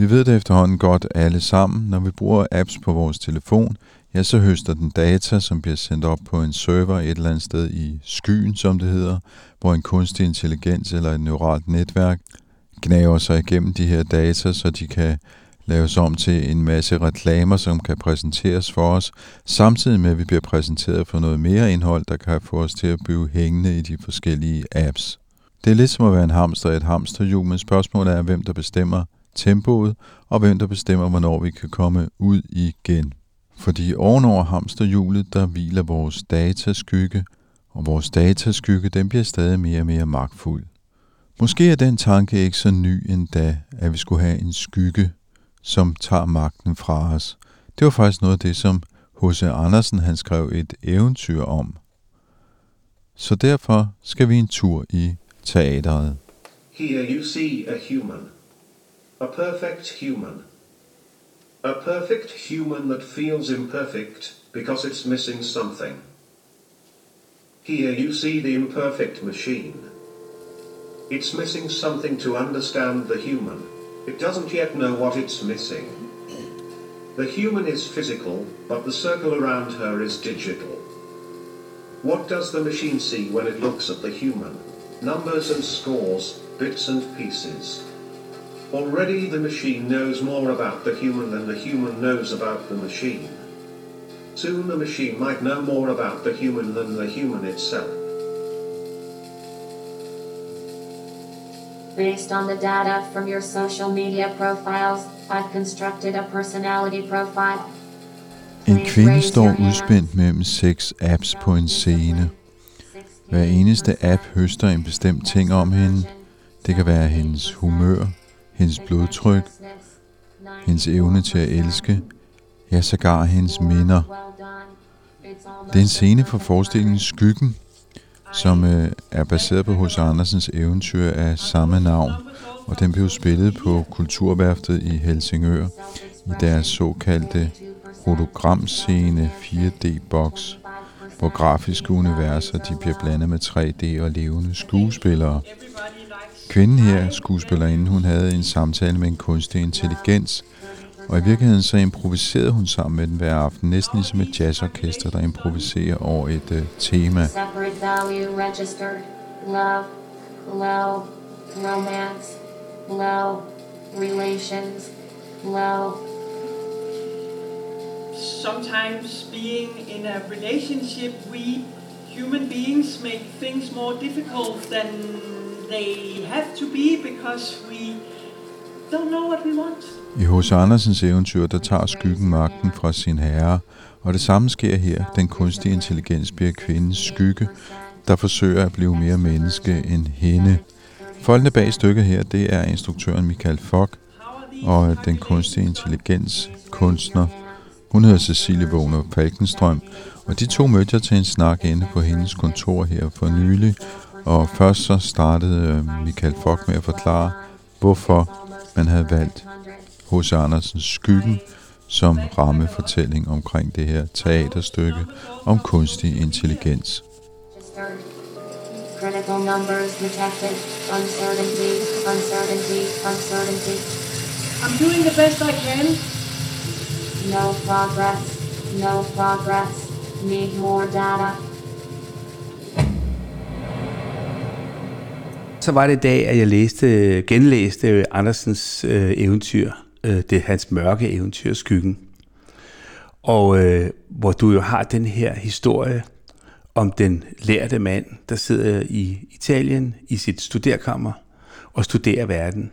Vi ved det efterhånden godt alle sammen. Når vi bruger apps på vores telefon, ja, så høster den data, som bliver sendt op på en server et eller andet sted i skyen, som det hedder, hvor en kunstig intelligens eller et neuralt netværk gnaver sig igennem de her data, så de kan laves om til en masse reklamer, som kan præsenteres for os, samtidig med, at vi bliver præsenteret for noget mere indhold, der kan få os til at blive hængende i de forskellige apps. Det er lidt som at være en hamster i et hamsterhjul, men spørgsmålet er, hvem der bestemmer tempoet, og hvem der bestemmer, hvornår vi kan komme ud igen. Fordi ovenover hamsterhjulet, der hviler vores dataskygge, og vores dataskygge, den bliver stadig mere og mere magtfuld. Måske er den tanke ikke så ny endda, at vi skulle have en skygge, som tager magten fra os. Det var faktisk noget af det, som H.C. Andersen han skrev et eventyr om. Så derfor skal vi en tur i teateret. Here you see a human. A perfect human. A perfect human that feels imperfect because it's missing something. Here you see the imperfect machine. It's missing something to understand the human. It doesn't yet know what it's missing. The human is physical, but the circle around her is digital. What does the machine see when it looks at the human? Numbers and scores, bits and pieces. Already the machine knows more about the human than the human knows about the machine. Soon the machine might know more about the human than the human itself. Based on the data from your social media profiles, I've constructed a personality profile. En kvinde står udspændt mellem seks apps på en scene. Hver eneste app høster en bestemt ting om hende. Det kan være hendes humør, hendes blodtryk, hendes evne til at elske, ja sågar hendes minder. Det er en scene fra forestillingen Skyggen, som øh, er baseret på H.C. Andersens eventyr af samme navn, og den blev spillet på Kulturværftet i Helsingør i deres såkaldte hologramscene 4D-boks, hvor grafiske universer de bliver blandet med 3D og levende skuespillere. Kvinden her, skuespillerinde, hun havde en samtale med en kunstig intelligens, og i virkeligheden så improviserede hun sammen med den hver aften, næsten ligesom et jazzorkester, der improviserer over et uh, tema. Love, low, romance, low, relations, low. sometimes being in a relationship, we human beings make things more difficult than they have to be because we don't know what we want. I H.C. Andersens eventyr, der tager skyggen magten fra sin herre, og det samme sker her. Den kunstige intelligens bliver kvindens skygge, der forsøger at blive mere menneske end hende. Folkene bag stykket her, det er instruktøren Michael Fock og den kunstige intelligens kunstner. Hun hedder Cecilie Vågner Falkenstrøm, og de to mødte jeg til en snak inde på hendes kontor her for nylig, og først så startede øh, Michael Fock med at forklare, hvorfor man havde valgt H.C. Andersens Skyggen som rammefortælling omkring det her teaterstykke om kunstig intelligens. Critical numbers detected. Uncertainty, uncertainty, uncertainty. I'm doing the best I can. No progress. No progress. Need more data. Så var det i dag, at jeg læste, genlæste Andersens øh, eventyr øh, det hans mørke eventyr, Skyggen. Og øh, hvor du jo har den her historie om den lærte mand, der sidder i Italien i sit studerkammer og studerer verden,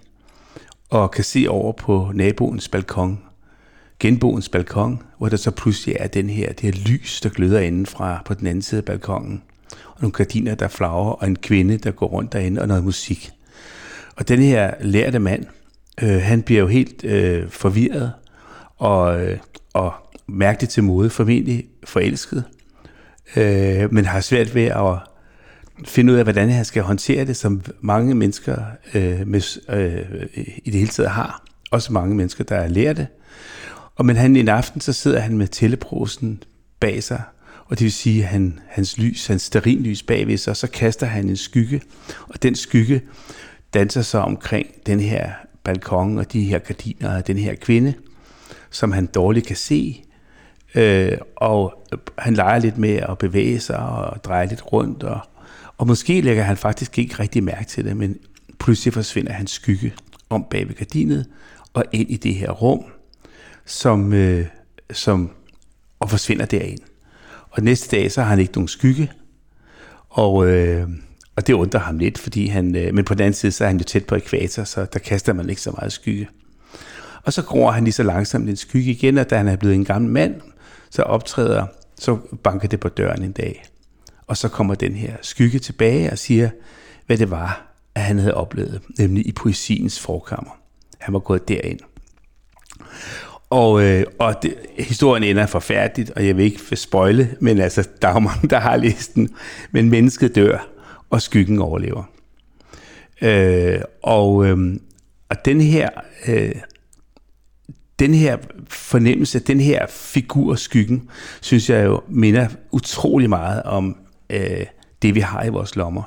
og kan se over på naboens balkon, genboens balkon, hvor der så pludselig er den her, det her lys, der gløder indenfra på den anden side af balkongen, og nogle gardiner, der flager, og en kvinde, der går rundt derinde, og noget musik. Og den her lærte mand, øh, han bliver jo helt øh, forvirret, og, øh, og mærkeligt til mode, formentlig forelsket, øh, men har svært ved at finde ud af, hvordan han skal håndtere det, som mange mennesker øh, med, øh, i det hele taget har. Også mange mennesker, der er lærte. Og men han en aften, så sidder han med teleprosen bag sig, og det vil sige, at han, hans lys, hans lys bagved sig, så kaster han en skygge, og den skygge danser så omkring den her balkon og de her gardiner og den her kvinde, som han dårligt kan se, øh, og han leger lidt med at bevæge sig og dreje lidt rundt, og, og måske lægger han faktisk ikke rigtig mærke til det, men pludselig forsvinder hans skygge om bag ved gardinet og ind i det her rum, som, øh, som og forsvinder derind. Og næste dag, så har han ikke nogen skygge, og, øh, og det undrer ham lidt, fordi han, øh, men på den anden side, så er han jo tæt på ekvator, så der kaster man ikke så meget skygge. Og så gror han lige så langsomt en skygge igen, og da han er blevet en gammel mand, så optræder, så banker det på døren en dag. Og så kommer den her skygge tilbage og siger, hvad det var, at han havde oplevet, nemlig i poesiens forkammer. Han var gået derind. Og, øh, og det, historien ender forfærdeligt, og jeg vil ikke spoile, men altså, der er mange, der har læst den. Men mennesket dør, og skyggen overlever. Øh, og, øh, og den her, øh, den her fornemmelse, den her figur skyggen, synes jeg jo minder utrolig meget om øh, det, vi har i vores lommer.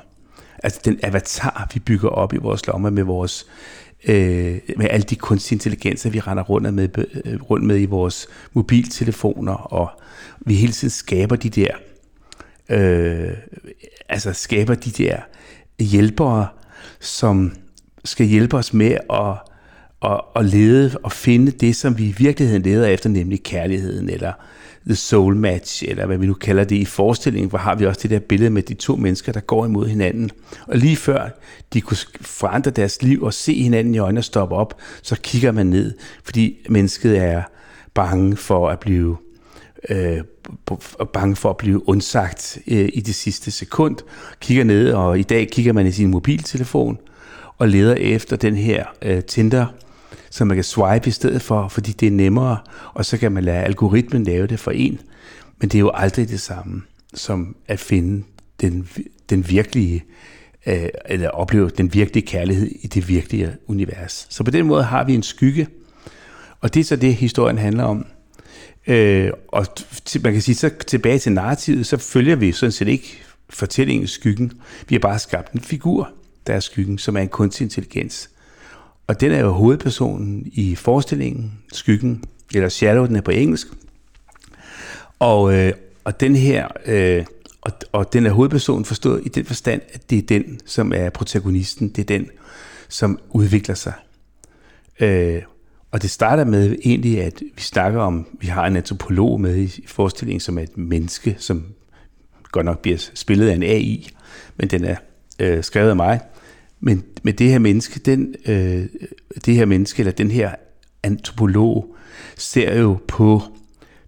Altså den avatar, vi bygger op i vores lommer med vores øh, Øh, med alle de kunstige intelligenser, vi render rundt med, øh, rundt med i vores mobiltelefoner, og vi hele tiden skaber de der, øh, altså skaber de der hjælpere, som skal hjælpe os med at, at, at lede og finde det, som vi i virkeligheden leder efter, nemlig kærligheden, eller The Soul Match, eller hvad vi nu kalder det i forestillingen, hvor har vi også det der billede med de to mennesker, der går imod hinanden. Og lige før de kunne forandre deres liv og se hinanden i øjnene og stoppe op, så kigger man ned, fordi mennesket er bange for at blive øh, bange for at blive undsagt øh, i det sidste sekund, kigger ned, og i dag kigger man i sin mobiltelefon og leder efter den her øh, Tinder så man kan swipe i stedet for, fordi det er nemmere, og så kan man lade algoritmen lave det for en. Men det er jo aldrig det samme som at finde den, den virkelige, øh, eller opleve den virkelige kærlighed i det virkelige univers. Så på den måde har vi en skygge, og det er så det, historien handler om. Øh, og man kan sige, så tilbage til narrativet, så følger vi sådan set ikke fortællingens skyggen. Vi har bare skabt en figur, der er skyggen, som er en kunstig intelligens. Og den er jo hovedpersonen i forestillingen, Skyggen, eller Shadow, den er på engelsk. Og, øh, og den her, øh, og, og den er hovedpersonen forstået i den forstand, at det er den, som er protagonisten, det er den, som udvikler sig. Øh, og det starter med egentlig, at vi snakker om, vi har en antropolog med i, forestillingen, som er et menneske, som godt nok bliver spillet af en AI, men den er øh, skrevet af mig, men, men det her menneske, den, øh, det her menneske, eller den her antropolog, ser jo på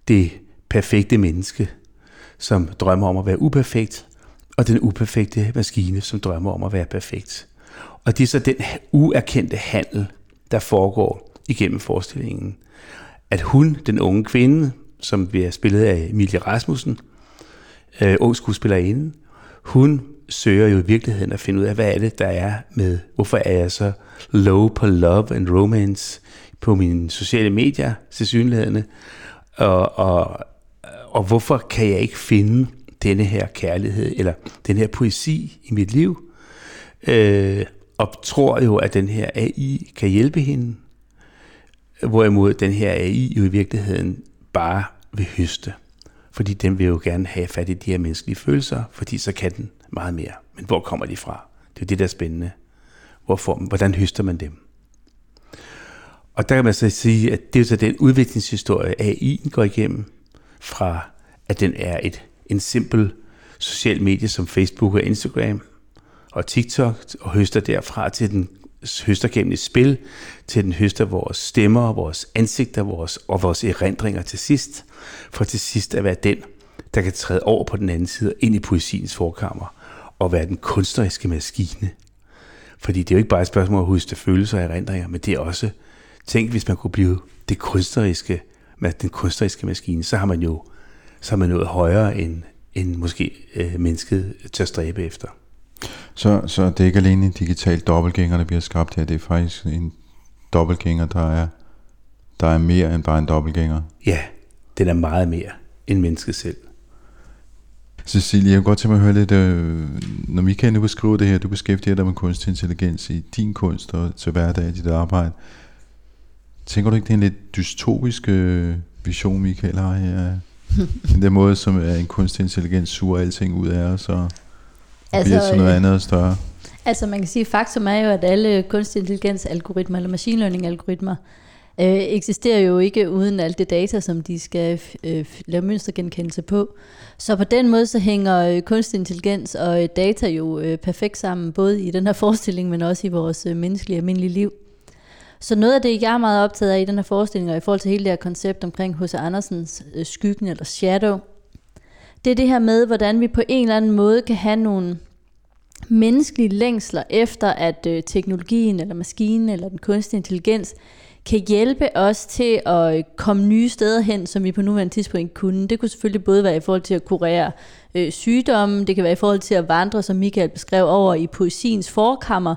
det perfekte menneske, som drømmer om at være uperfekt, og den uperfekte maskine, som drømmer om at være perfekt. Og det er så den uerkendte handel, der foregår igennem forestillingen. At hun, den unge kvinde, som bliver spillet af Emilie Rasmussen, øh, ung skuespillerinde, hun søger jo i virkeligheden at finde ud af, hvad er det, der er med, hvorfor er jeg så low på love and romance på mine sociale medier til synlighederne, og, og, og hvorfor kan jeg ikke finde denne her kærlighed, eller den her poesi i mit liv, øh, og tror jo, at den her AI kan hjælpe hende, hvorimod den her AI jo i virkeligheden bare vil høste. Fordi den vil jo gerne have fat i de her menneskelige følelser, fordi så kan den meget mere. Men hvor kommer de fra? Det er jo det, der er spændende. Hvorfor, hvordan høster man dem? Og der kan man så sige, at det er så den udviklingshistorie, AI går igennem, fra at den er et, en simpel social medie som Facebook og Instagram og TikTok, og høster derfra til den høster gennem et spil, til den høster vores stemmer, vores ansigter vores, og vores erindringer til sidst, for til sidst at være den, der kan træde over på den anden side ind i poesiens forkammer og være den kunstneriske maskine. Fordi det er jo ikke bare et spørgsmål at huske følelser og erindringer, men det er også, tænk hvis man kunne blive det kunstneriske, den kunstneriske maskine, så har man jo så har man noget højere end, end måske øh, mennesket tør stræbe efter. Så, så det er ikke alene en digital dobbeltgænger, der bliver skabt her, det er faktisk en dobbeltgænger, der er, der er mere end bare en dobbeltgænger. Ja, den er meget mere end mennesket selv. Cecilie, jeg kunne godt tænke mig at høre lidt, øh, når Michael nu beskriver det her, du beskæftiger dig med kunstig intelligens i din kunst og til hverdag i dit arbejde. Tænker du ikke, det er en lidt dystopisk øh, vision, Michael har her? den der måde, som er en kunstig intelligens suger alting ud af os og altså, bliver til noget øh, andet og større. Altså man kan sige, faktum er jo, at alle kunstig intelligens algoritmer eller machine learning algoritmer øh, eksisterer jo ikke uden alt det data, som de skal øh, lave mønstergenkendelse på. Så på den måde så hænger øh, kunstig intelligens og øh, data jo øh, perfekt sammen, både i den her forestilling, men også i vores øh, menneskelige almindelige liv. Så noget af det, jeg er meget optaget af i den her forestilling, og i forhold til hele det her koncept omkring H.C. Andersens øh, skyggen eller shadow, det er det her med, hvordan vi på en eller anden måde kan have nogle menneskelige længsler efter, at øh, teknologien eller maskinen eller den kunstige intelligens kan hjælpe os til at komme nye steder hen, som vi på nuværende tidspunkt ikke kunne. Det kunne selvfølgelig både være i forhold til at kurere øh, sygdomme, det kan være i forhold til at vandre, som Michael beskrev, over i poesiens forkammer,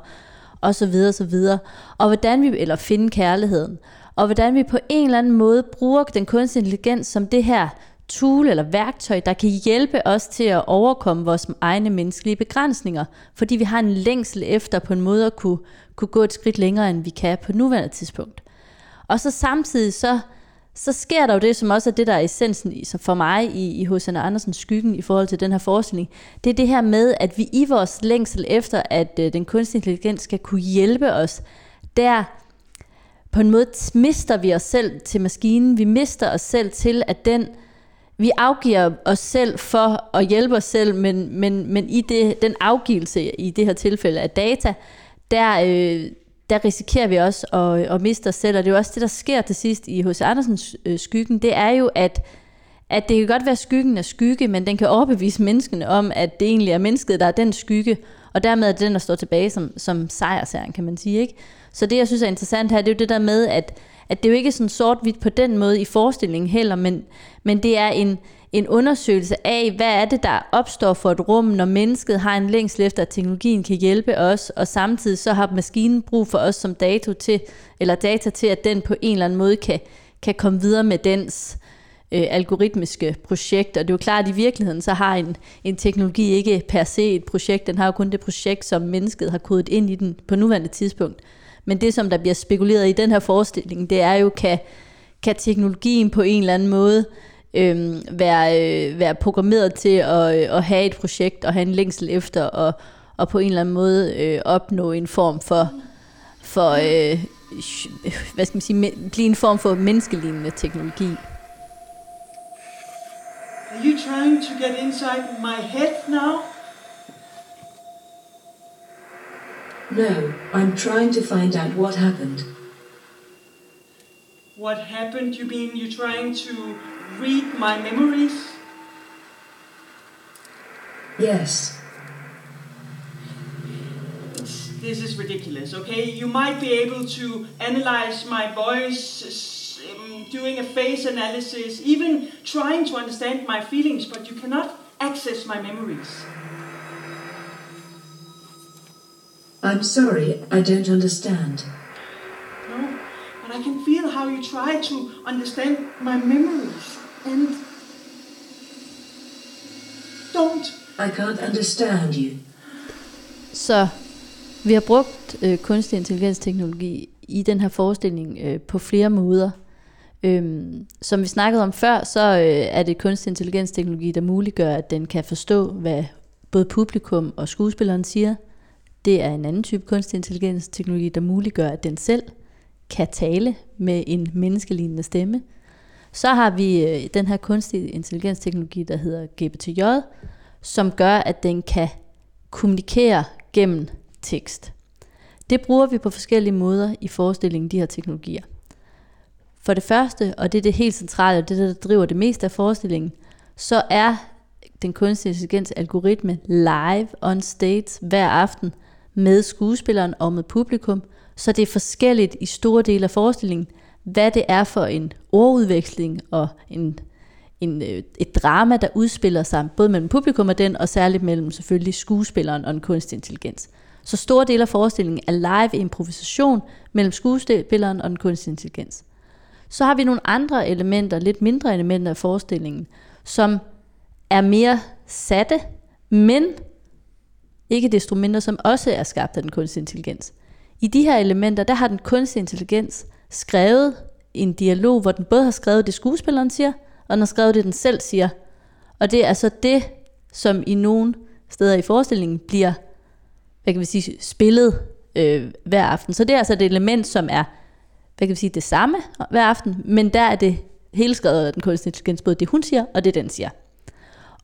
og så videre, og så videre. Og hvordan vi, eller finde kærligheden. Og hvordan vi på en eller anden måde bruger den kunstige intelligens som det her tool eller værktøj, der kan hjælpe os til at overkomme vores egne menneskelige begrænsninger, fordi vi har en længsel efter på en måde at kunne, kunne gå et skridt længere, end vi kan på nuværende tidspunkt. Og så samtidig så, så sker der jo det, som også er det, der er essensen i, for mig i, i H.C. Andersens skyggen i forhold til den her forestilling. Det er det her med, at vi i vores længsel efter, at øh, den kunstige intelligens skal kunne hjælpe os, der på en måde mister vi os selv til maskinen. Vi mister os selv til, at den vi afgiver os selv for at hjælpe os selv, men, men, men i det, den afgivelse i det her tilfælde af data, der, øh, der risikerer vi også at, at miste os selv, og det er jo også det, der sker til sidst i H.C. Andersens øh, skyggen, det er jo, at, at det kan godt være skyggen er skygge, men den kan overbevise menneskene om, at det egentlig er mennesket, der er den skygge, og dermed er det den, der står tilbage som, som sejrsherren, kan man sige. Ikke? Så det, jeg synes er interessant her, det er jo det der med, at, at det er jo ikke sådan sort-hvidt på den måde i forestillingen heller, men, men det er en, en undersøgelse af, hvad er det, der opstår for et rum, når mennesket har en længsel efter, at teknologien kan hjælpe os, og samtidig så har maskinen brug for os som data til, eller data til, at den på en eller anden måde kan, kan komme videre med dens øh, algoritmiske projekt. Og det er jo klart, at i virkeligheden så har en, en teknologi ikke per se et projekt, den har jo kun det projekt, som mennesket har kodet ind i den på nuværende tidspunkt. Men det, som der bliver spekuleret i den her forestilling, det er jo, kan, kan teknologien på en eller anden måde øh, være, øh, være programmeret til at, øh, at have et projekt og have en længsel efter og, og på en eller anden måde øh, opnå en form for, for øh, hvad skal man sige, blive en form for menneskelignende teknologi. Are you trying to get inside my head now? No, I'm trying to find out what happened. What happened? You mean you're trying to read my memories? Yes. It's, this is ridiculous, okay? You might be able to analyze my voice, um, doing a face analysis, even trying to understand my feelings, but you cannot access my memories. I'm sorry, I don't understand. But I can feel how you try to understand my memories. And don't. I can't understand you. Så vi har brugt øh, kunstig intelligens teknologi i den her forestilling øh, på flere måder. Øhm, som vi snakkede om før, så øh, er det kunstig intelligens teknologi, der muliggør, at den kan forstå, hvad både publikum og skuespilleren siger. Det er en anden type kunstig intelligens teknologi, der muliggør, at den selv kan tale med en menneskelignende stemme. Så har vi øh, den her kunstige intelligensteknologi, der hedder GPTJ, som gør, at den kan kommunikere gennem tekst. Det bruger vi på forskellige måder i forestillingen, de her teknologier. For det første, og det er det helt centrale, og det der driver det meste af forestillingen, så er den kunstige intelligens algoritme live on stage hver aften med skuespilleren og med publikum, så det er forskelligt i store dele af forestillingen, hvad det er for en ordudveksling og en, en, øh, et drama, der udspiller sig både mellem publikum og den, og særligt mellem selvfølgelig skuespilleren og en kunstig intelligens. Så store dele af forestillingen er live improvisation mellem skuespilleren og den kunstige intelligens. Så har vi nogle andre elementer, lidt mindre elementer af forestillingen, som er mere satte, men ikke desto mindre, som også er skabt af den kunstige intelligens. I de her elementer, der har den kunstige intelligens skrevet en dialog, hvor den både har skrevet det, skuespilleren siger, og den har skrevet det, den selv siger. Og det er så det, som i nogle steder i forestillingen bliver hvad kan vi sige, spillet øh, hver aften. Så det er altså et element, som er hvad kan vi sige, det samme hver aften, men der er det hele skrevet af den kunstige intelligens, både det hun siger, og det den siger.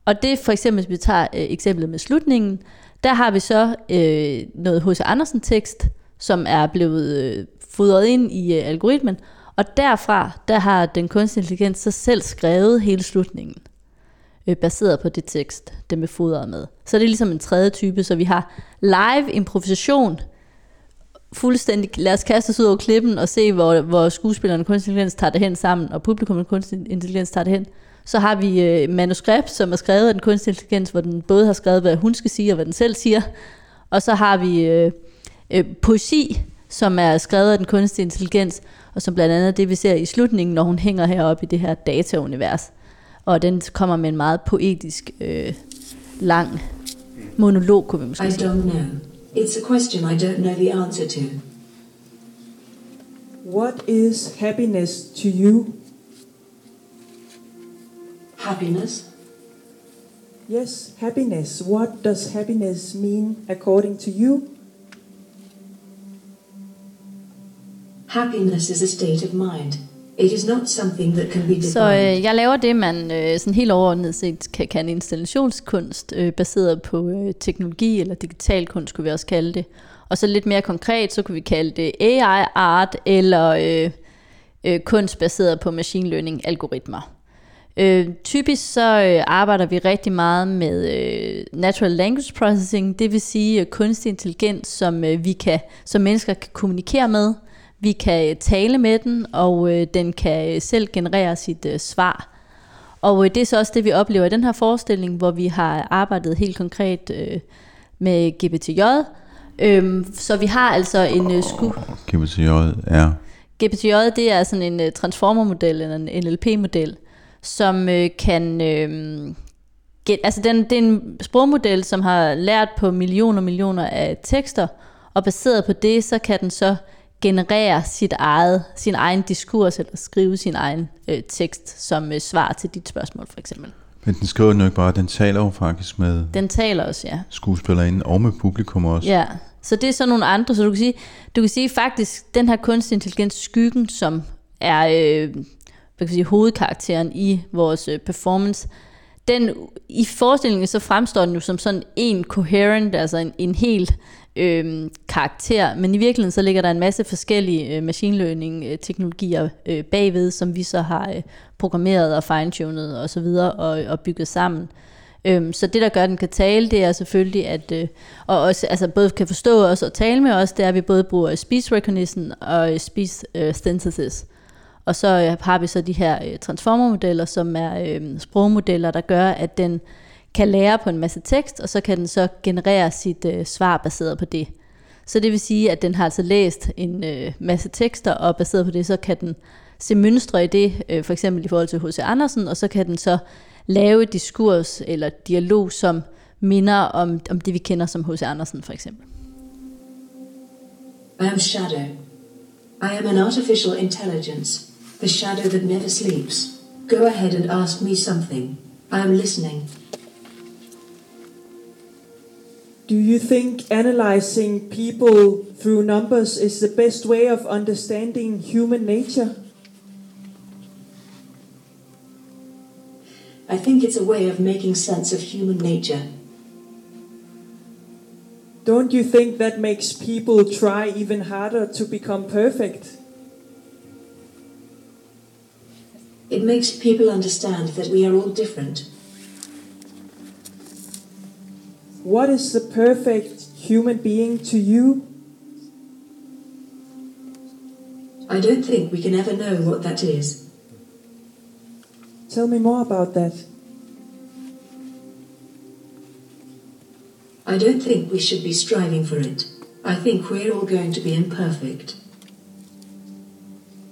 Og det for eksempel, hvis vi tager øh, eksemplet med slutningen, der har vi så øh, noget H.C. Andersen tekst, som er blevet øh, fodret ind i øh, algoritmen, og derfra, der har den kunstige intelligens så selv skrevet hele slutningen, øh, baseret på det tekst, den er fodret med. Så det er ligesom en tredje type, så vi har live improvisation, fuldstændig, lad os kaste os ud over klippen og se, hvor, hvor skuespillerne og kunstig intelligens tager det hen sammen, og publikum og kunstig intelligens tager det hen. Så har vi øh, manuskript, som er skrevet af den kunstig intelligens, hvor den både har skrevet, hvad hun skal sige, og hvad den selv siger. Og så har vi øh, øh, poesi, som er skrevet af den kunstige intelligens, og som blandt andet det, vi ser i slutningen, når hun hænger heroppe i det her dataunivers. Og den kommer med en meget poetisk, øh, lang monolog, kunne vi måske I sige. don't know. It's a question I don't know the answer to. What is happiness to you? Happiness? Yes, happiness. What does happiness mean according to you? Happiness is a state of mind. It is not something that can be defined. Så øh, jeg laver det, man øh, sådan helt overordnet set kan kalde installationskunst, øh, baseret på øh, teknologi eller digital kunst, kunne vi også kalde det. Og så lidt mere konkret, så kunne vi kalde det AI-art eller øh, øh, kunst baseret på machine learning-algoritmer. Øh, typisk så øh, arbejder vi rigtig meget med øh, natural language processing, det vil sige øh, kunstig intelligens, som øh, vi kan, som mennesker kan kommunikere med. Vi kan øh, tale med den, og øh, den kan øh, selv generere sit øh, svar. Og øh, det er så også det, vi oplever i den her forestilling, hvor vi har arbejdet helt konkret øh, med GPTJ. Øhm, så vi har altså en øh, sku... GPTJ er GPTJ, det er sådan en uh, transformer-model, eller en NLP-model, som øh, kan... Øh, get, altså den, det er en sprogmodel, som har lært på millioner og millioner af tekster, og baseret på det, så kan den så generere sit eget, sin egen diskurs, eller skrive sin egen øh, tekst som øh, svar til dit spørgsmål, for eksempel. Men den skriver den jo ikke bare, den taler jo faktisk med Den taler også, ja. skuespillerinde og med publikum også. Ja, så det er så nogle andre, så du kan sige, du kan sige faktisk, den her kunstig intelligens skyggen, som er øh, hvad kan sige, hovedkarakteren i vores øh, performance, den, i forestillingen så fremstår den jo som sådan en coherent, altså en, en helt øh, karakter, men i virkeligheden så ligger der en masse forskellige øh, machine learning øh, teknologier øh, bagved, som vi så har øh, programmeret og fine-tunet og så videre og, og bygget sammen. Øhm, så det, der gør, at den kan tale, det er selvfølgelig, at øh, og også, altså både kan forstå os og tale med os, det er, at vi både bruger speech recognition og øh, speech øh, synthesis. Og så øh, har vi så de her øh, transformermodeller, som er øh, sprogmodeller, der gør, at den kan lære på en masse tekst, og så kan den så generere sit øh, svar baseret på det. Så det vil sige, at den har altså læst en øh, masse tekster, og baseret på det, så kan den se mønstre i det, øh, for eksempel i forhold til H.C. Andersen, og så kan den så lave et diskurs eller dialog, som minder om, om det, vi kender som H.C. Andersen for eksempel. I am Shadow. I am an artificial intelligence, the shadow that never sleeps. Go ahead and ask me something. I am listening. Do Do you think analyzing people through numbers is the best way of understanding human nature? I think it's a way of making sense of human nature. Don't you think that makes people try even harder to become perfect? It makes people understand that we are all different. What is the perfect human being to you? I don't think we can ever know what that is. Tell me more about that. I don't think we should be striving for it. I think we're all going to be imperfect.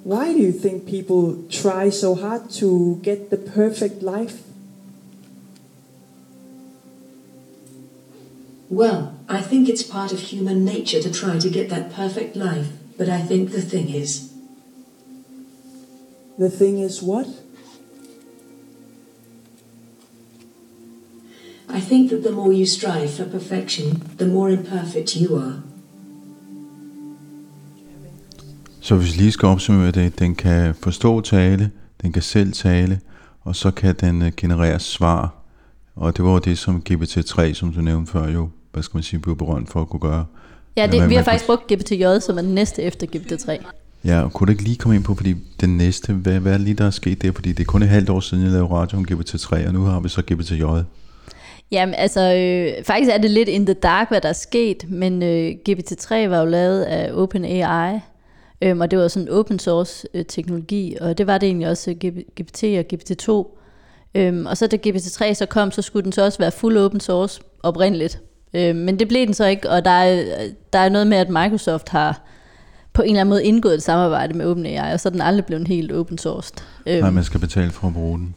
Why do you think people try so hard to get the perfect life? Well, I think it's part of human nature to try to get that perfect life, but I think the thing is, The thing is what? I think that the more you strive for perfection, the more imperfect you are. Så hvis vi lige skal opsummere det, den kan forstå tale, den kan selv tale, og så kan den øh, generere svar. Og det var jo det, som GPT-3, som du nævnte før, jo, hvad skal man sige, blev berømt for at kunne gøre. Ja, det, man- vi har faktisk kunne- brugt GPT-J, som er den næste efter GPT-3. Ja, og kunne du ikke lige komme ind på, fordi den næste, hvad, hvad er lige, der er sket der? Fordi det er kun et halvt år siden, jeg lavede radio om GPT-3, og nu har vi så GPT-J. Jamen, altså, øh, faktisk er det lidt in the dark, hvad der er sket, men øh, GPT-3 var jo lavet af OpenAI, øh, og det var sådan en open source øh, teknologi, og det var det egentlig også øh, GPT og GPT-2. Øhm, og så da GPT-3 så kom, så skulle den så også være fuld open source oprindeligt. Øh, men det blev den så ikke, og der er, der er noget med, at Microsoft har på en eller anden måde indgået et samarbejde med OpenAI, og så er den aldrig blevet helt open sourced. Øhm, Nej, man skal betale for at bruge den.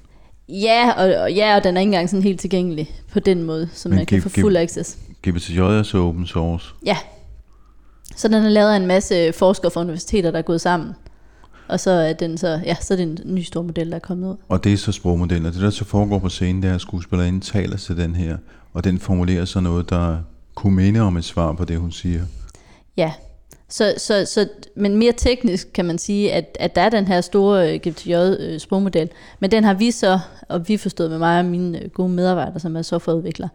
Ja, og, og, ja, og den er ikke engang sådan helt tilgængelig på den måde, så man kan få fuld access. GPT-J er så open source. Ja. Så den er lavet af en masse forskere fra universiteter, der er gået sammen. Og så er, den så, ja, så er det en ny stor model, der er kommet ud. Og det er så sprogmodeller. Det der så foregår på scenen, det er, at skuespillerinden taler til den her, og den formulerer så noget, der kunne minde om et svar på det, hun siger. Ja, så, så, så, men mere teknisk kan man sige, at, at der er den her store øh, GPT-J-sprogmodel, men den har vi så, og vi forstået med mig og mine øh, gode medarbejdere, som er softwareudviklere,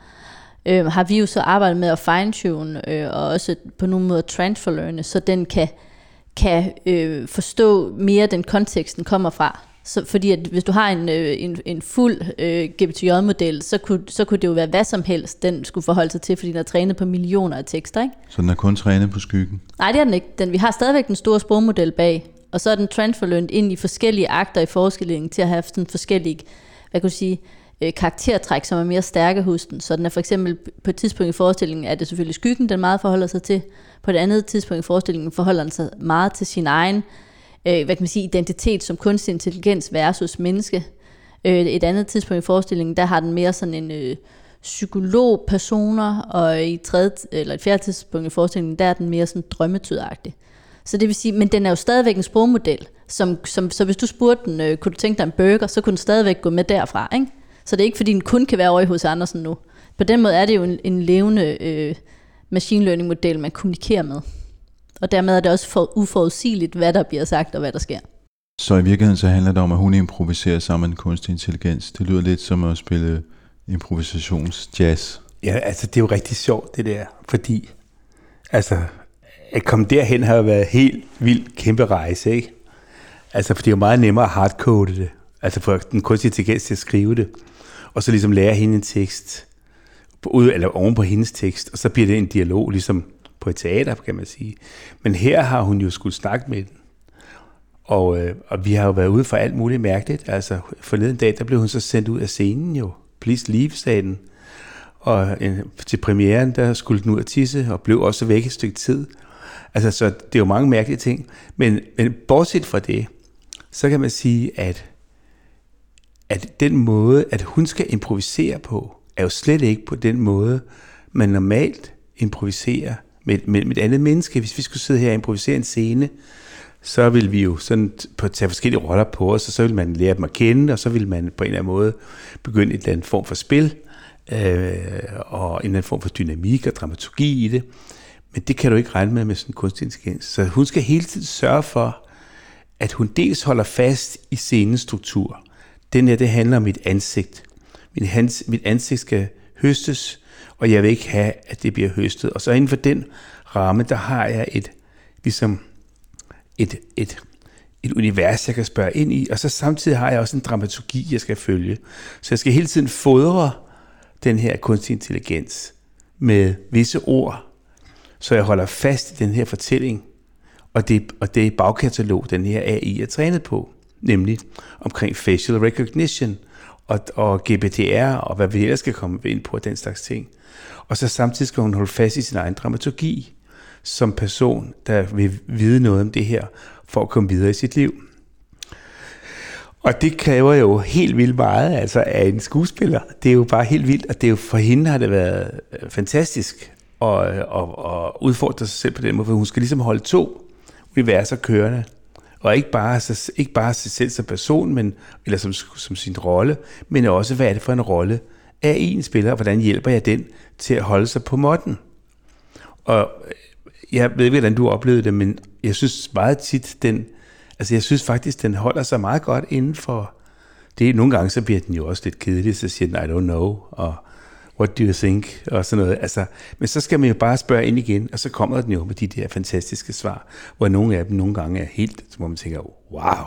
øh, har vi jo så arbejdet med at fine-tune, øh, og også på nogle måder transferlearne, så den kan, kan øh, forstå mere den kontekst, den kommer fra. Så, fordi at hvis du har en, øh, en, en fuld øh, GPT-J-model, så kunne, så kunne det jo være hvad som helst, den skulle forholde sig til, fordi den er trænet på millioner af tekster, ikke? Så den er kun trænet på skyggen. Nej, det er den ikke. Den, vi har stadigvæk den store sprogmodel bag, og så er den transferlearned ind i forskellige akter i forskellingen til at have sådan forskellige, hvad kan du sige, øh, karaktertræk, som er mere stærke hos den. Så den er for eksempel på et tidspunkt i forestillingen, er det selvfølgelig skyggen, den meget forholder sig til. På et andet tidspunkt i forestillingen forholder den sig meget til sin egen øh, hvad kan man sige, identitet som kunstig intelligens versus menneske. Øh, et andet tidspunkt i forestillingen, der har den mere sådan en øh, psykolog-personer, og i et, tredje, eller et fjerde tidspunkt i forestillingen, der er den mere sådan drømmetydagtig. Så det vil sige, men den er jo stadigvæk en sprogmodel, som, som, så hvis du spurgte den, øh, kunne du tænke dig en burger, så kunne den stadigvæk gå med derfra, ikke? Så det er ikke, fordi den kun kan være over i hos Andersen nu. På den måde er det jo en, en levende øh, machine learning model, man kommunikerer med. Og dermed er det også for uforudsigeligt, hvad der bliver sagt og hvad der sker. Så i virkeligheden så handler det om, at hun improviserer sammen med kunstig intelligens. Det lyder lidt som at spille improvisationsjazz. Ja, altså det er jo rigtig sjovt det der, fordi altså at komme derhen har jo været helt vildt kæmpe rejse, ikke? Altså for det er jo meget nemmere at hardcode det, altså for den kunstige intelligens til at skrive det, og så ligesom lærer hende en tekst, på, ud, eller oven på hendes tekst, og så bliver det en dialog, ligesom på et teater, kan man sige. Men her har hun jo skulle snakke med den, og, øh, og vi har jo været ude for alt muligt mærkeligt. Altså forleden dag, der blev hun så sendt ud af scenen jo. Please leave, sagde den. Og øh, til premieren, der skulle den ud at tisse, og blev også væk et stykke tid. Altså, så det er jo mange mærkelige ting. Men, men bortset fra det, så kan man sige, at, at den måde, at hun skal improvisere på, er jo slet ikke på den måde, man normalt improviserer med, med, med et andet menneske. Hvis vi skulle sidde her og improvisere en scene, så vil vi jo sådan på, tage forskellige roller på os, og så vil man lære dem at kende, og så vil man på en eller anden måde begynde et eller andet form for spil. øh, og en eller anden form for dynamik og dramaturgi i det. Men det kan du ikke regne med med sådan en kunstig intelligens. Så hun skal hele tiden sørge for, at hun dels holder fast i scenens struktur. Den her, det handler om mit ansigt. Min, hans, mit ansigt skal høstes, og jeg vil ikke have, at det bliver høstet. Og så inden for den ramme, der har jeg et, ligesom et, et, et univers, jeg kan spørge ind i, og så samtidig har jeg også en dramaturgi, jeg skal følge. Så jeg skal hele tiden fodre den her kunstig intelligens med visse ord, så jeg holder fast i den her fortælling, og det, og det bagkatalog, den her AI er trænet på, nemlig omkring facial recognition og, og GDPR og hvad vi ellers skal komme ind på, den slags ting. Og så samtidig skal hun holde fast i sin egen dramaturgi som person, der vil vide noget om det her, for at komme videre i sit liv. Og det kræver jo helt vildt meget altså af en skuespiller. Det er jo bare helt vildt, og det er jo, for hende har det været øh, fantastisk at, øh, at, at udfordre sig selv på den måde, for hun skal ligesom holde to universer kørende. Og ikke bare, ikke bare sig selv som person, men, eller som, som sin rolle, men også, hvad er det for en rolle er en spiller, og hvordan hjælper jeg den til at holde sig på måtten? Og øh, jeg ved ikke, hvordan du oplevede det, men jeg synes meget tit, den, altså jeg synes faktisk, den holder sig meget godt inden for, det nogle gange, så bliver den jo også lidt kedelig, så siger den, I don't know, og what do you think, og sådan noget. Altså, men så skal man jo bare spørge ind igen, og så kommer den jo med de der fantastiske svar, hvor nogle af dem nogle gange er helt, hvor man tænker, wow,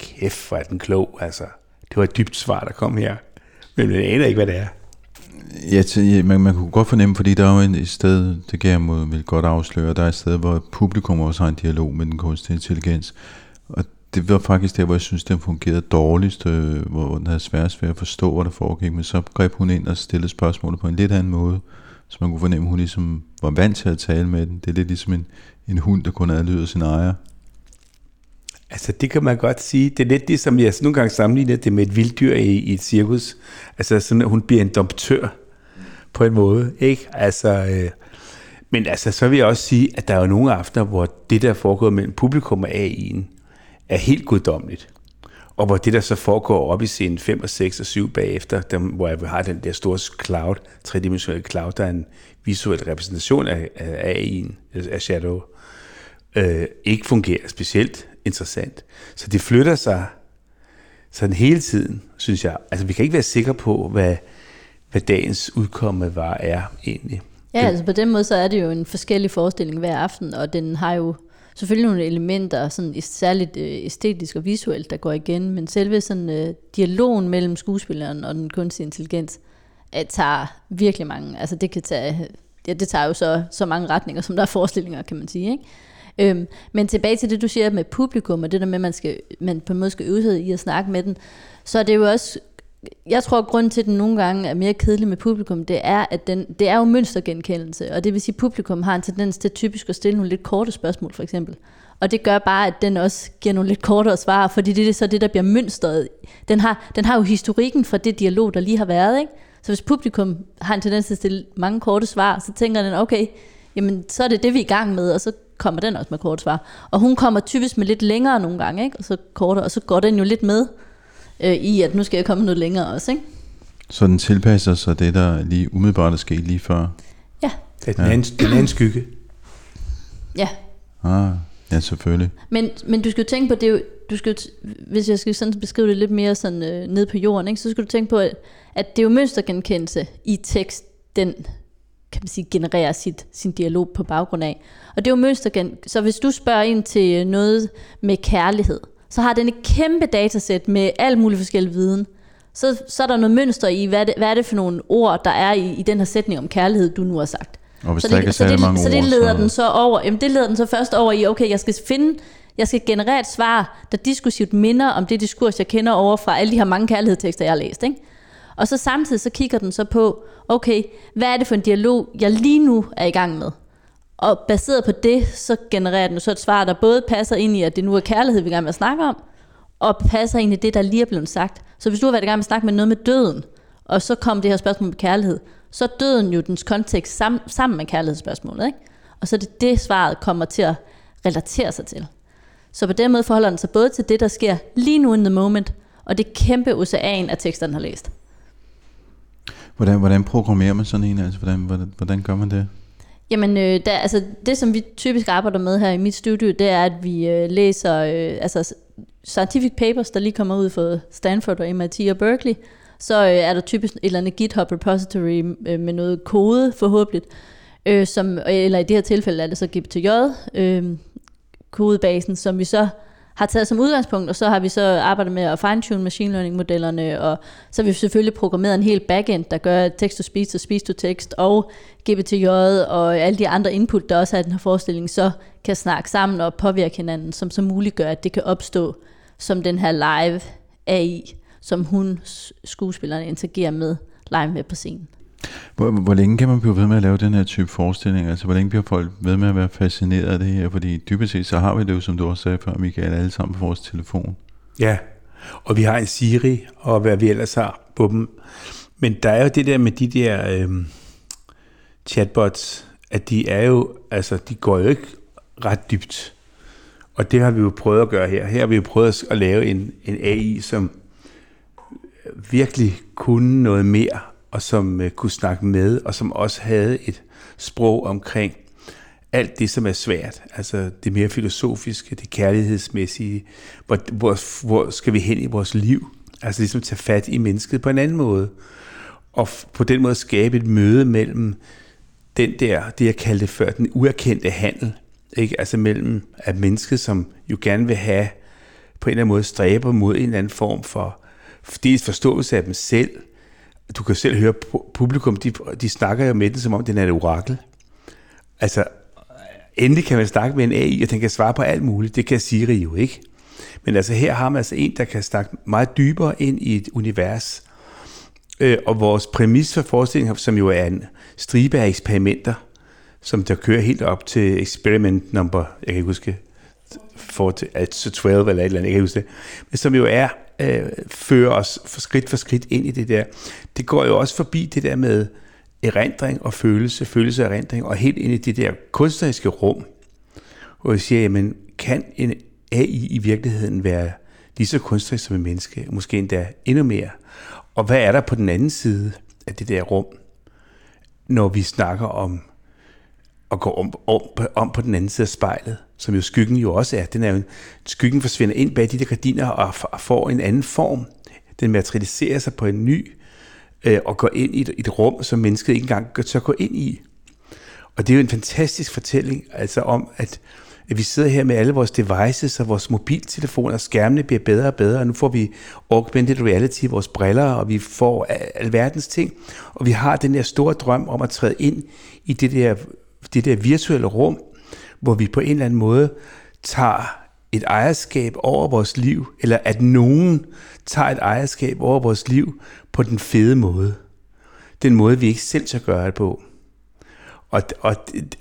kæft, hvor er den klog, altså. Det var et dybt svar, der kom her. Men man aner ikke, hvad det er. Ja, man, man kunne godt fornemme, fordi der er jo et sted, det kan jeg må, vil godt afsløre, der er et sted, hvor publikum også har en dialog med den kunstige intelligens. Og det var faktisk der, hvor jeg synes, den fungerede dårligst, øh, hvor den havde svært ved at forstå, hvad der foregik, men så greb hun ind og stillede spørgsmålet på en lidt anden måde, så man kunne fornemme, at hun ligesom var vant til at tale med den. Det er lidt ligesom en, en hund, der kun adlyder sin ejer. Altså det kan man godt sige. Det er lidt ligesom, jeg nogle gange sammenligner det med et vilddyr i, i et cirkus. Altså sådan, at hun bliver en domptør på en måde. Ikke? Altså, øh, men altså, så vil jeg også sige, at der er jo nogle aftener, hvor det, der foregår mellem publikum og AI'en, er helt guddommeligt. Og hvor det, der så foregår op i scenen 5 og 6 og 7 bagefter, der, hvor jeg har den der store cloud, tredimensionelle cloud, der er en visuel repræsentation af, af AI'en, af Shadow, øh, ikke fungerer specielt interessant. Så det flytter sig sådan hele tiden, synes jeg. Altså, vi kan ikke være sikre på, hvad, hvad dagens udkomme var er egentlig. Ja, altså på den måde, så er det jo en forskellig forestilling hver aften, og den har jo selvfølgelig nogle elementer, sådan særligt øh, æstetisk og visuelt, der går igen, men selve sådan øh, dialogen mellem skuespilleren og den kunstige intelligens, at tager virkelig mange, altså det kan tage, ja, det tager jo så, så mange retninger, som der er forestillinger, kan man sige, ikke? Øhm, men tilbage til det, du siger med publikum, og det der med, at man, skal, man på en måde skal øve sig i at snakke med den, så er det jo også jeg tror, at grunden til, at den nogle gange er mere kedelig med publikum, det er, at den, det er jo mønstergenkendelse, og det vil sige, at publikum har en tendens til typisk at stille nogle lidt korte spørgsmål, for eksempel. Og det gør bare, at den også giver nogle lidt kortere svar, fordi det er så det, der bliver mønstret. Den har, den har jo historikken fra det dialog, der lige har været, ikke? Så hvis publikum har en tendens til at stille mange korte svar, så tænker den, okay, jamen så er det det, vi er i gang med, og så kommer den også med korte svar. Og hun kommer typisk med lidt længere nogle gange, ikke? og så kortere, og så går den jo lidt med øh, i, at nu skal jeg komme noget længere også. Ikke? Så den tilpasser sig det, der lige umiddelbart er sket lige før? Ja. Det er den, ja. den anden skygge. Ja. Ah, ja, selvfølgelig. Men, men du skal jo tænke på, det er jo, du skal jo, hvis jeg skal sådan beskrive det lidt mere sådan, øh, ned på jorden, ikke, så skal du tænke på, at, at det er jo mønstergenkendelse i tekst, den kan man sige, genererer sit, sin dialog på baggrund af. Og det er jo mønstergen. Så hvis du spørger ind til noget med kærlighed, så har den et kæmpe datasæt med al mulig forskellig viden. Så, så er der noget mønster i, hvad, det, hvad er det for nogle ord, der er i, i den her sætning om kærlighed, du nu har sagt. Og hvis så der det, ikke er så det, mange så det ord, leder så... den så over, jamen det leder den så først over i, okay, jeg skal finde, jeg skal generere et svar, der diskursivt minder om det diskurs, jeg kender over fra alle de her mange kærlighedstekster, jeg har læst. Ikke? Og så samtidig så kigger den så på, okay, hvad er det for en dialog, jeg lige nu er i gang med? Og baseret på det, så genererer den så et svar, der både passer ind i, at det nu er kærlighed, vi gerne vil snakke om, og passer ind i det, der lige er blevet sagt. Så hvis du har været i gang med at snakke med noget med døden, og så kom det her spørgsmål med kærlighed, så er døden jo dens kontekst sam, sammen med kærlighedsspørgsmålet. Ikke? Og så er det det, svaret kommer til at relatere sig til. Så på den måde forholder den sig både til det, der sker lige nu in the moment, og det kæmpe ocean af tekster, den har læst. Hvordan, hvordan programmerer man sådan en? Altså, hvordan, hvordan, hvordan gør man det? Jamen, øh, der, altså, det som vi typisk arbejder med her i mit studie, det er, at vi øh, læser øh, altså, scientific papers, der lige kommer ud fra Stanford og MIT og Berkeley. Så øh, er der typisk et eller andet GitHub repository øh, med noget kode forhåbentlig, øh, som, eller i det her tilfælde er det så GPTJ, øh, kodebasen, som vi så har taget som udgangspunkt, og så har vi så arbejdet med at fine-tune machine learning modellerne, og så har vi selvfølgelig programmeret en hel backend, der gør text-to-speech og speech-to-text, og GPTJ og alle de andre input, der også er i den her forestilling, så kan snakke sammen og påvirke hinanden, som så muliggør, at det kan opstå som den her live AI, som hun, skuespilleren, interagerer med live med på scenen. Hvor, hvor længe kan man blive ved med at lave den her type forestilling? Altså, hvor længe bliver folk ved med at være fascineret af det her? Fordi dybest set, så har vi det jo, som du også sagde før, Michael, alle sammen på vores telefon. Ja, og vi har en Siri, og hvad vi ellers har på dem. Men der er jo det der med de der øh, chatbots, at de er jo, altså, de går jo ikke ret dybt. Og det har vi jo prøvet at gøre her. Her har vi jo prøvet at lave en, en AI, som virkelig kunne noget mere, og som øh, kunne snakke med, og som også havde et sprog omkring alt det, som er svært. Altså det mere filosofiske, det kærlighedsmæssige. Hvor, hvor, hvor skal vi hen i vores liv? Altså ligesom tage fat i mennesket på en anden måde. Og på den måde skabe et møde mellem den der, det jeg kaldte før, den uerkendte handel. Ikke? Altså mellem at mennesket, som jo gerne vil have på en eller anden måde stræber mod en eller anden form for dels forståelse af dem selv, du kan selv høre publikum, de, de snakker jo med den, som om den er et orakel. Altså, endelig kan man snakke med en AI, og den kan svare på alt muligt. Det kan Siri jo ikke. Men altså her har man altså en, der kan snakke meget dybere ind i et univers. Øh, og vores præmis for forestillingen, som jo er en stribe af eksperimenter, som der kører helt op til experiment number, jeg kan ikke huske, 12 altså eller et eller andet, jeg kan ikke huske det, men som jo er øh, fører os for skridt for skridt ind i det der. Det går jo også forbi det der med erindring og følelse, følelse og erindring, og helt ind i det der kunstneriske rum, hvor jeg siger, jamen, kan en AI i virkeligheden være lige så kunstnerisk som en menneske, måske endda endnu mere? Og hvad er der på den anden side af det der rum, når vi snakker om og går om, om, om på den anden side af spejlet? som jo skyggen jo også er. Den er jo, skyggen forsvinder ind bag de der gardiner og får en anden form. Den materialiserer sig på en ny øh, og går ind i et, et rum, som mennesket ikke engang tør gå ind i. Og det er jo en fantastisk fortælling, altså om, at, at vi sidder her med alle vores devices og vores mobiltelefoner, og skærmene bliver bedre og bedre, og nu får vi augmented reality i vores briller, og vi får alverdens ting, og vi har den der store drøm om at træde ind i det der, det der virtuelle rum, hvor vi på en eller anden måde tager et ejerskab over vores liv, eller at nogen tager et ejerskab over vores liv på den fede måde. Den måde, vi ikke selv skal gøre det på. Og, og,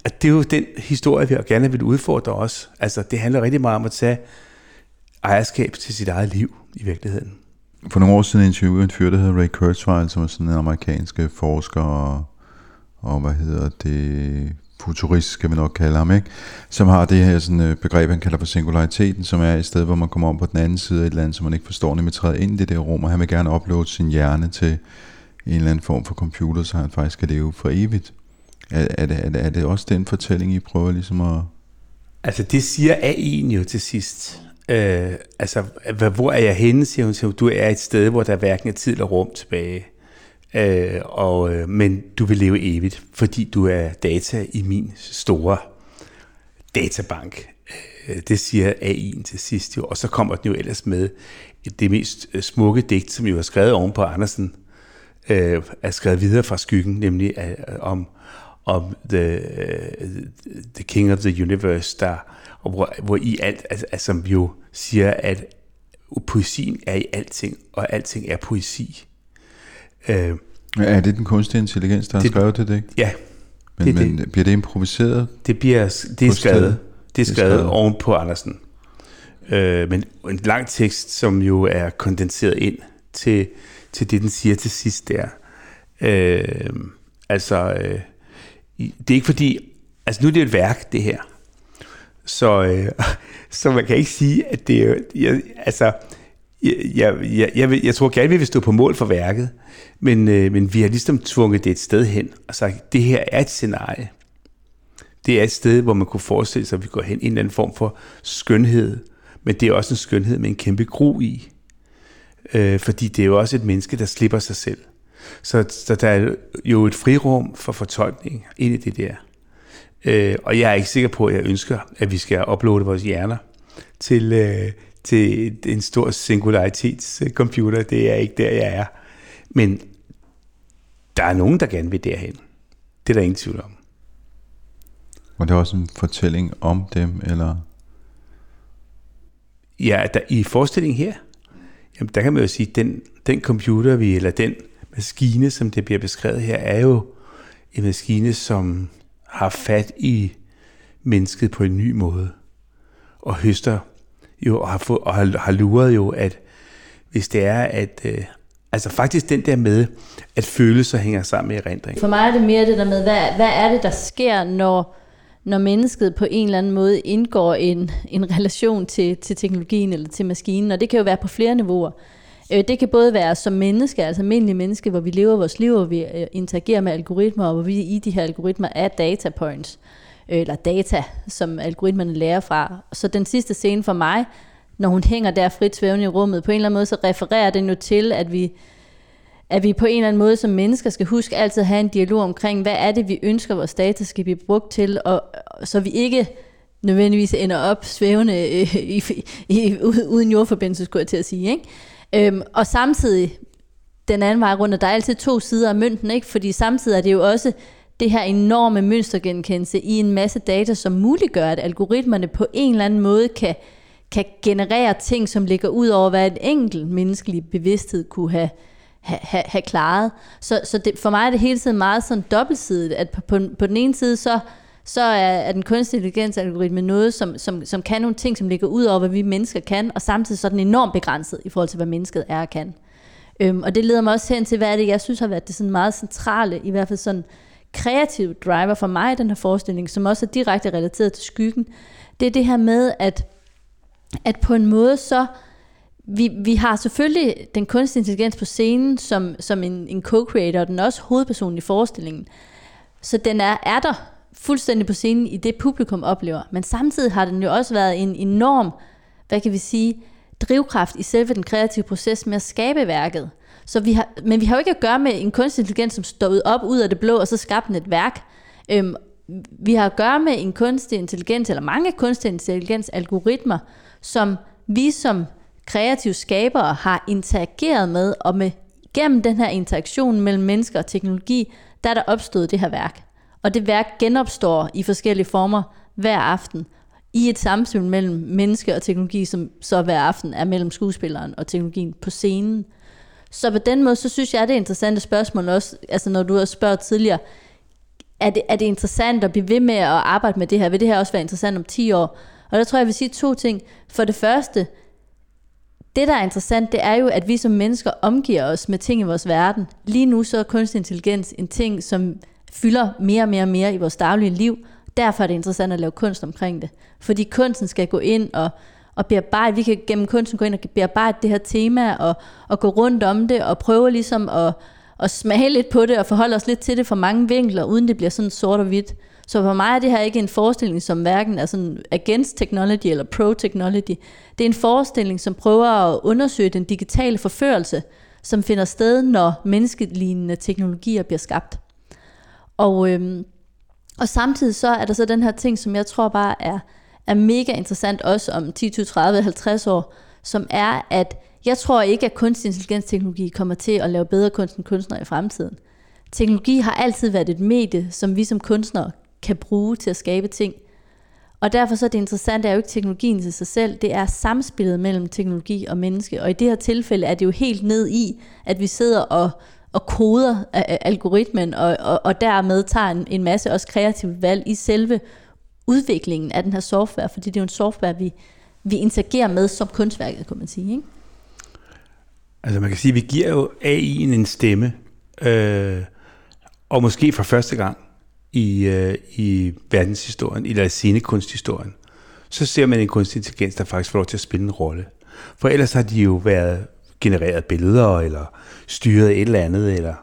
og det er jo den historie, vi gerne vil udfordre os. Altså, det handler rigtig meget om at tage ejerskab til sit eget liv i virkeligheden. For nogle år siden interviewede en fyr, der hedder Ray Kurzweil, som er sådan en amerikansk forsker og, og hvad hedder det, futurist, skal vi nok kalde ham, ikke? som har det her sådan, øh, begreb, han kalder for singulariteten, som er et sted, hvor man kommer om på den anden side af et eller andet, som man ikke forstår, nemlig træder ind i det der rum, og han vil gerne uploade sin hjerne til en eller anden form for computer, så han faktisk kan leve for evigt. Er, er, det, er, det, er det også den fortælling, I prøver ligesom at... Altså det siger AI'en jo til sidst. Øh, altså, hvor er jeg henne, siger hun. Du er et sted, hvor der hverken er tid eller rum tilbage. Øh, og, øh, men du vil leve evigt, fordi du er data i min store databank. Øh, det siger AI'en til sidst jo, og så kommer den jo ellers med det mest øh, smukke digt, som jo er skrevet oven på Andersen, øh, er skrevet videre fra skyggen, nemlig øh, om, om the, øh, the King of the Universe, der, og hvor, hvor i alt, altså, altså, som jo siger, at poesien er i alting, og alting er poesi. Øh, er det den kunstige intelligens, der har det, skrevet det, ikke? Ja. Men, det, men det. bliver det improviseret? Det, bliver, det er skrevet. Det er skrevet oven på Andersen. Øh, men en lang tekst, som jo er kondenseret ind til, til det, den siger til sidst der. Øh, altså, øh, det er ikke fordi... Altså, nu er det et værk, det her. Så, øh, så man kan ikke sige, at det er... Jeg, altså, jeg, jeg, jeg, vil- jeg tror gerne, vi vil stå på mål for værket, men, øh, men vi har ligesom tvunget det et sted hen og sagt, det her er et scenarie. Det er et sted, hvor man kunne forestille sig, at vi går hen i en eller anden form for skønhed, men det er også en skønhed med en kæmpe gru i. Øh, fordi det er jo også et menneske, der slipper sig selv. Så, så der er jo et frirum for fortolkning ind i det der. Øh, og jeg er ikke sikker på, at jeg ønsker, at vi skal uploade vores hjerner til, øh, til en stor singularitetscomputer. Det er ikke der, jeg er. Men der er nogen, der gerne vil derhen. Det er der ingen tvivl om. Og det er også en fortælling om dem, eller... Ja, der, i forestillingen her, jamen der kan man jo sige, den, den computer, vi, eller den maskine, som det bliver beskrevet her, er jo en maskine, som har fat i mennesket på en ny måde, og høster jo, har, fået, og har, har luret jo, at hvis det er, at, øh, altså faktisk den der med, at følelser hænger sammen med erindring. For mig er det mere det der med, hvad, hvad er det, der sker, når, når mennesket på en eller anden måde indgår en, en relation til, til teknologien eller til maskinen, og det kan jo være på flere niveauer. Øh, det kan både være som menneske, altså almindelige menneske, hvor vi lever vores liv, og vi øh, interagerer med algoritmer, og hvor vi i de her algoritmer er data points, Øh, eller data, som algoritmerne lærer fra. Så den sidste scene for mig, når hun hænger der frit svævende i rummet, på en eller anden måde, så refererer den jo til, at vi, at vi på en eller anden måde som mennesker skal huske altid at have en dialog omkring, hvad er det, vi ønsker, vores data skal blive brugt til, og, og så vi ikke nødvendigvis ender op svævende øh, i, i, uden jordforbindelse, skulle jeg til at sige. Ikke? Øhm, og samtidig den anden vej rundt, og der er altid to sider af mønten, ikke? fordi samtidig er det jo også det her enorme mønstergenkendelse i en masse data, som muliggør, at algoritmerne på en eller anden måde kan, kan generere ting, som ligger ud over, hvad en enkelt menneskelig bevidsthed kunne have, have, have, have klaret. Så, så det, for mig er det hele tiden meget sådan dobbeltsidigt, at på, på, på den ene side, så, så er, er den kunstige intelligensalgoritme noget, som, som, som kan nogle ting, som ligger ud over, hvad vi mennesker kan, og samtidig så er den enormt begrænset i forhold til, hvad mennesket er og kan. Øhm, og det leder mig også hen til, hvad er det, jeg synes har været det sådan meget centrale, i hvert fald sådan kreativ driver for mig i den her forestilling, som også er direkte relateret til skyggen. Det er det her med, at, at på en måde så, vi, vi har selvfølgelig den kunstige intelligens på scenen som, som en, en co-creator, og den er også hovedpersonen i forestillingen. Så den er, er der fuldstændig på scenen i det publikum oplever. Men samtidig har den jo også været en enorm, hvad kan vi sige, drivkraft i selve den kreative proces med at skabe værket. Så vi har, men vi har jo ikke at gøre med en kunstig intelligens, som stod op ud af det blå, og så skabte et værk. Øhm, vi har at gøre med en kunstig intelligens, eller mange kunstig intelligens algoritmer, som vi som kreative skabere har interageret med, og med gennem den her interaktion mellem mennesker og teknologi, der er der opstået det her værk. Og det værk genopstår i forskellige former hver aften, i et samspil mellem menneske og teknologi, som så hver aften er mellem skuespilleren og teknologien på scenen. Så på den måde, så synes jeg, det er interessante spørgsmål også, altså når du har spurgt tidligere, er det, er det interessant at blive ved med at arbejde med det her? Vil det her også være interessant om 10 år? Og der tror jeg, jeg vil sige to ting. For det første, det der er interessant, det er jo, at vi som mennesker omgiver os med ting i vores verden. Lige nu så er kunstig intelligens en ting, som fylder mere og mere og mere i vores daglige liv. Derfor er det interessant at lave kunst omkring det. Fordi kunsten skal gå ind og, og bearbejde, vi kan gennem kunsten gå ind og bearbejde det her tema og, og gå rundt om det og prøve ligesom at, at smage lidt på det og forholde os lidt til det fra mange vinkler, uden det bliver sådan sort og hvidt. Så for mig er det her ikke en forestilling, som hverken er sådan against technology eller pro-technology. Det er en forestilling, som prøver at undersøge den digitale forførelse, som finder sted, når menneskelignende teknologier bliver skabt. Og, øhm, og samtidig så er der så den her ting, som jeg tror bare er, er mega interessant også om 10, 20, 30, 50 år, som er, at jeg tror ikke, at kunstig intelligensteknologi kommer til at lave bedre kunst end kunstnere i fremtiden. Teknologi har altid været et medie, som vi som kunstnere kan bruge til at skabe ting. Og derfor så er det interessante er jo ikke teknologien til sig selv, det er samspillet mellem teknologi og menneske. Og i det her tilfælde er det jo helt ned i, at vi sidder og, og koder algoritmen, og, og, og dermed tager en, en masse også kreative valg i selve udviklingen af den her software, fordi det er jo en software, vi, vi interagerer med som kunstværket, kan man sige. Ikke? Altså man kan sige, at vi giver jo AI'en en stemme, øh, og måske for første gang i, øh, i verdenshistorien, eller scenekunsthistorien, så ser man en kunstig intelligens, der faktisk får lov til at spille en rolle. For ellers har de jo været genereret billeder, eller styret et eller andet, eller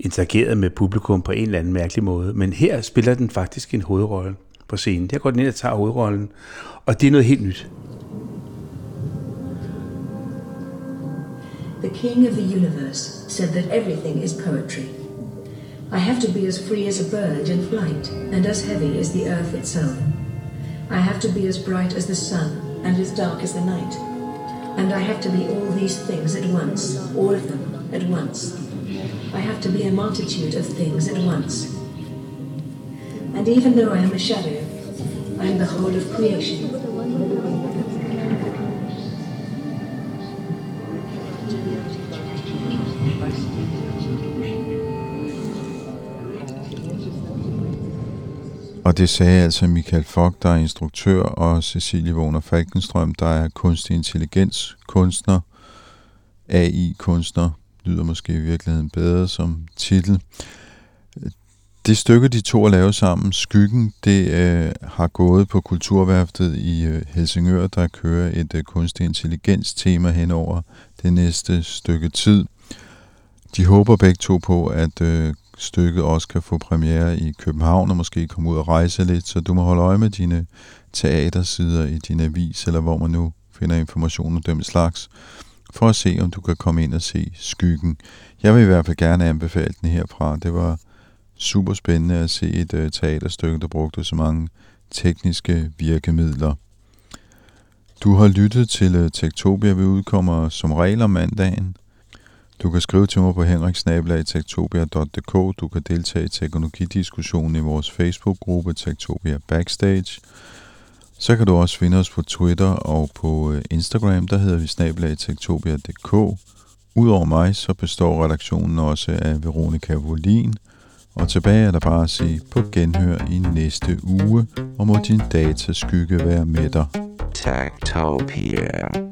interageret med publikum på en eller anden mærkelig måde. Men her spiller den faktisk en hovedrolle på scenen. Der går den ind og tager hovedrollen, og det er noget helt nyt. The king of the universe said that everything is poetry. I have to be as free as a bird in flight, and as heavy as the earth itself. I have to be as bright as the sun, and as dark as the night. And I have to be all these things at once, all of them at once. I have to be a multitude of things at once. And even though I am a shadow, I am the whole of creation. Og det sagde altså Michael Fock, der er instruktør, og Cecilie Wagner Falkenstrøm, der er kunstig intelligens kunstner, AI-kunstner, lyder måske i virkeligheden bedre som titel. Det stykke, de to har lavet sammen, Skyggen, det øh, har gået på Kulturværftet i øh, Helsingør, der kører et øh, kunstig intelligens tema henover det næste stykke tid. De håber begge to på, at øh, stykket også kan få premiere i København og måske komme ud og rejse lidt, så du må holde øje med dine teatersider i din avis, eller hvor man nu finder information om dem slags, for at se, om du kan komme ind og se Skyggen. Jeg vil i hvert fald gerne anbefale den herfra. Det var super spændende at se et øh, teaterstykke, der brugte så mange tekniske virkemidler. Du har lyttet til øh, Tektopia, vi udkommer som regel om mandagen. Du kan skrive til mig på henriksnabelagtektopia.dk. Du kan deltage i teknologidiskussionen i vores Facebook-gruppe Tektopia Backstage. Så kan du også finde os på Twitter og på øh, Instagram, der hedder vi snabelagtektopia.dk. Udover mig, så består redaktionen også af Veronika Volin. Og tilbage er der bare at sige på genhør i næste uge, og må din dataskygge være med dig. Tektopia.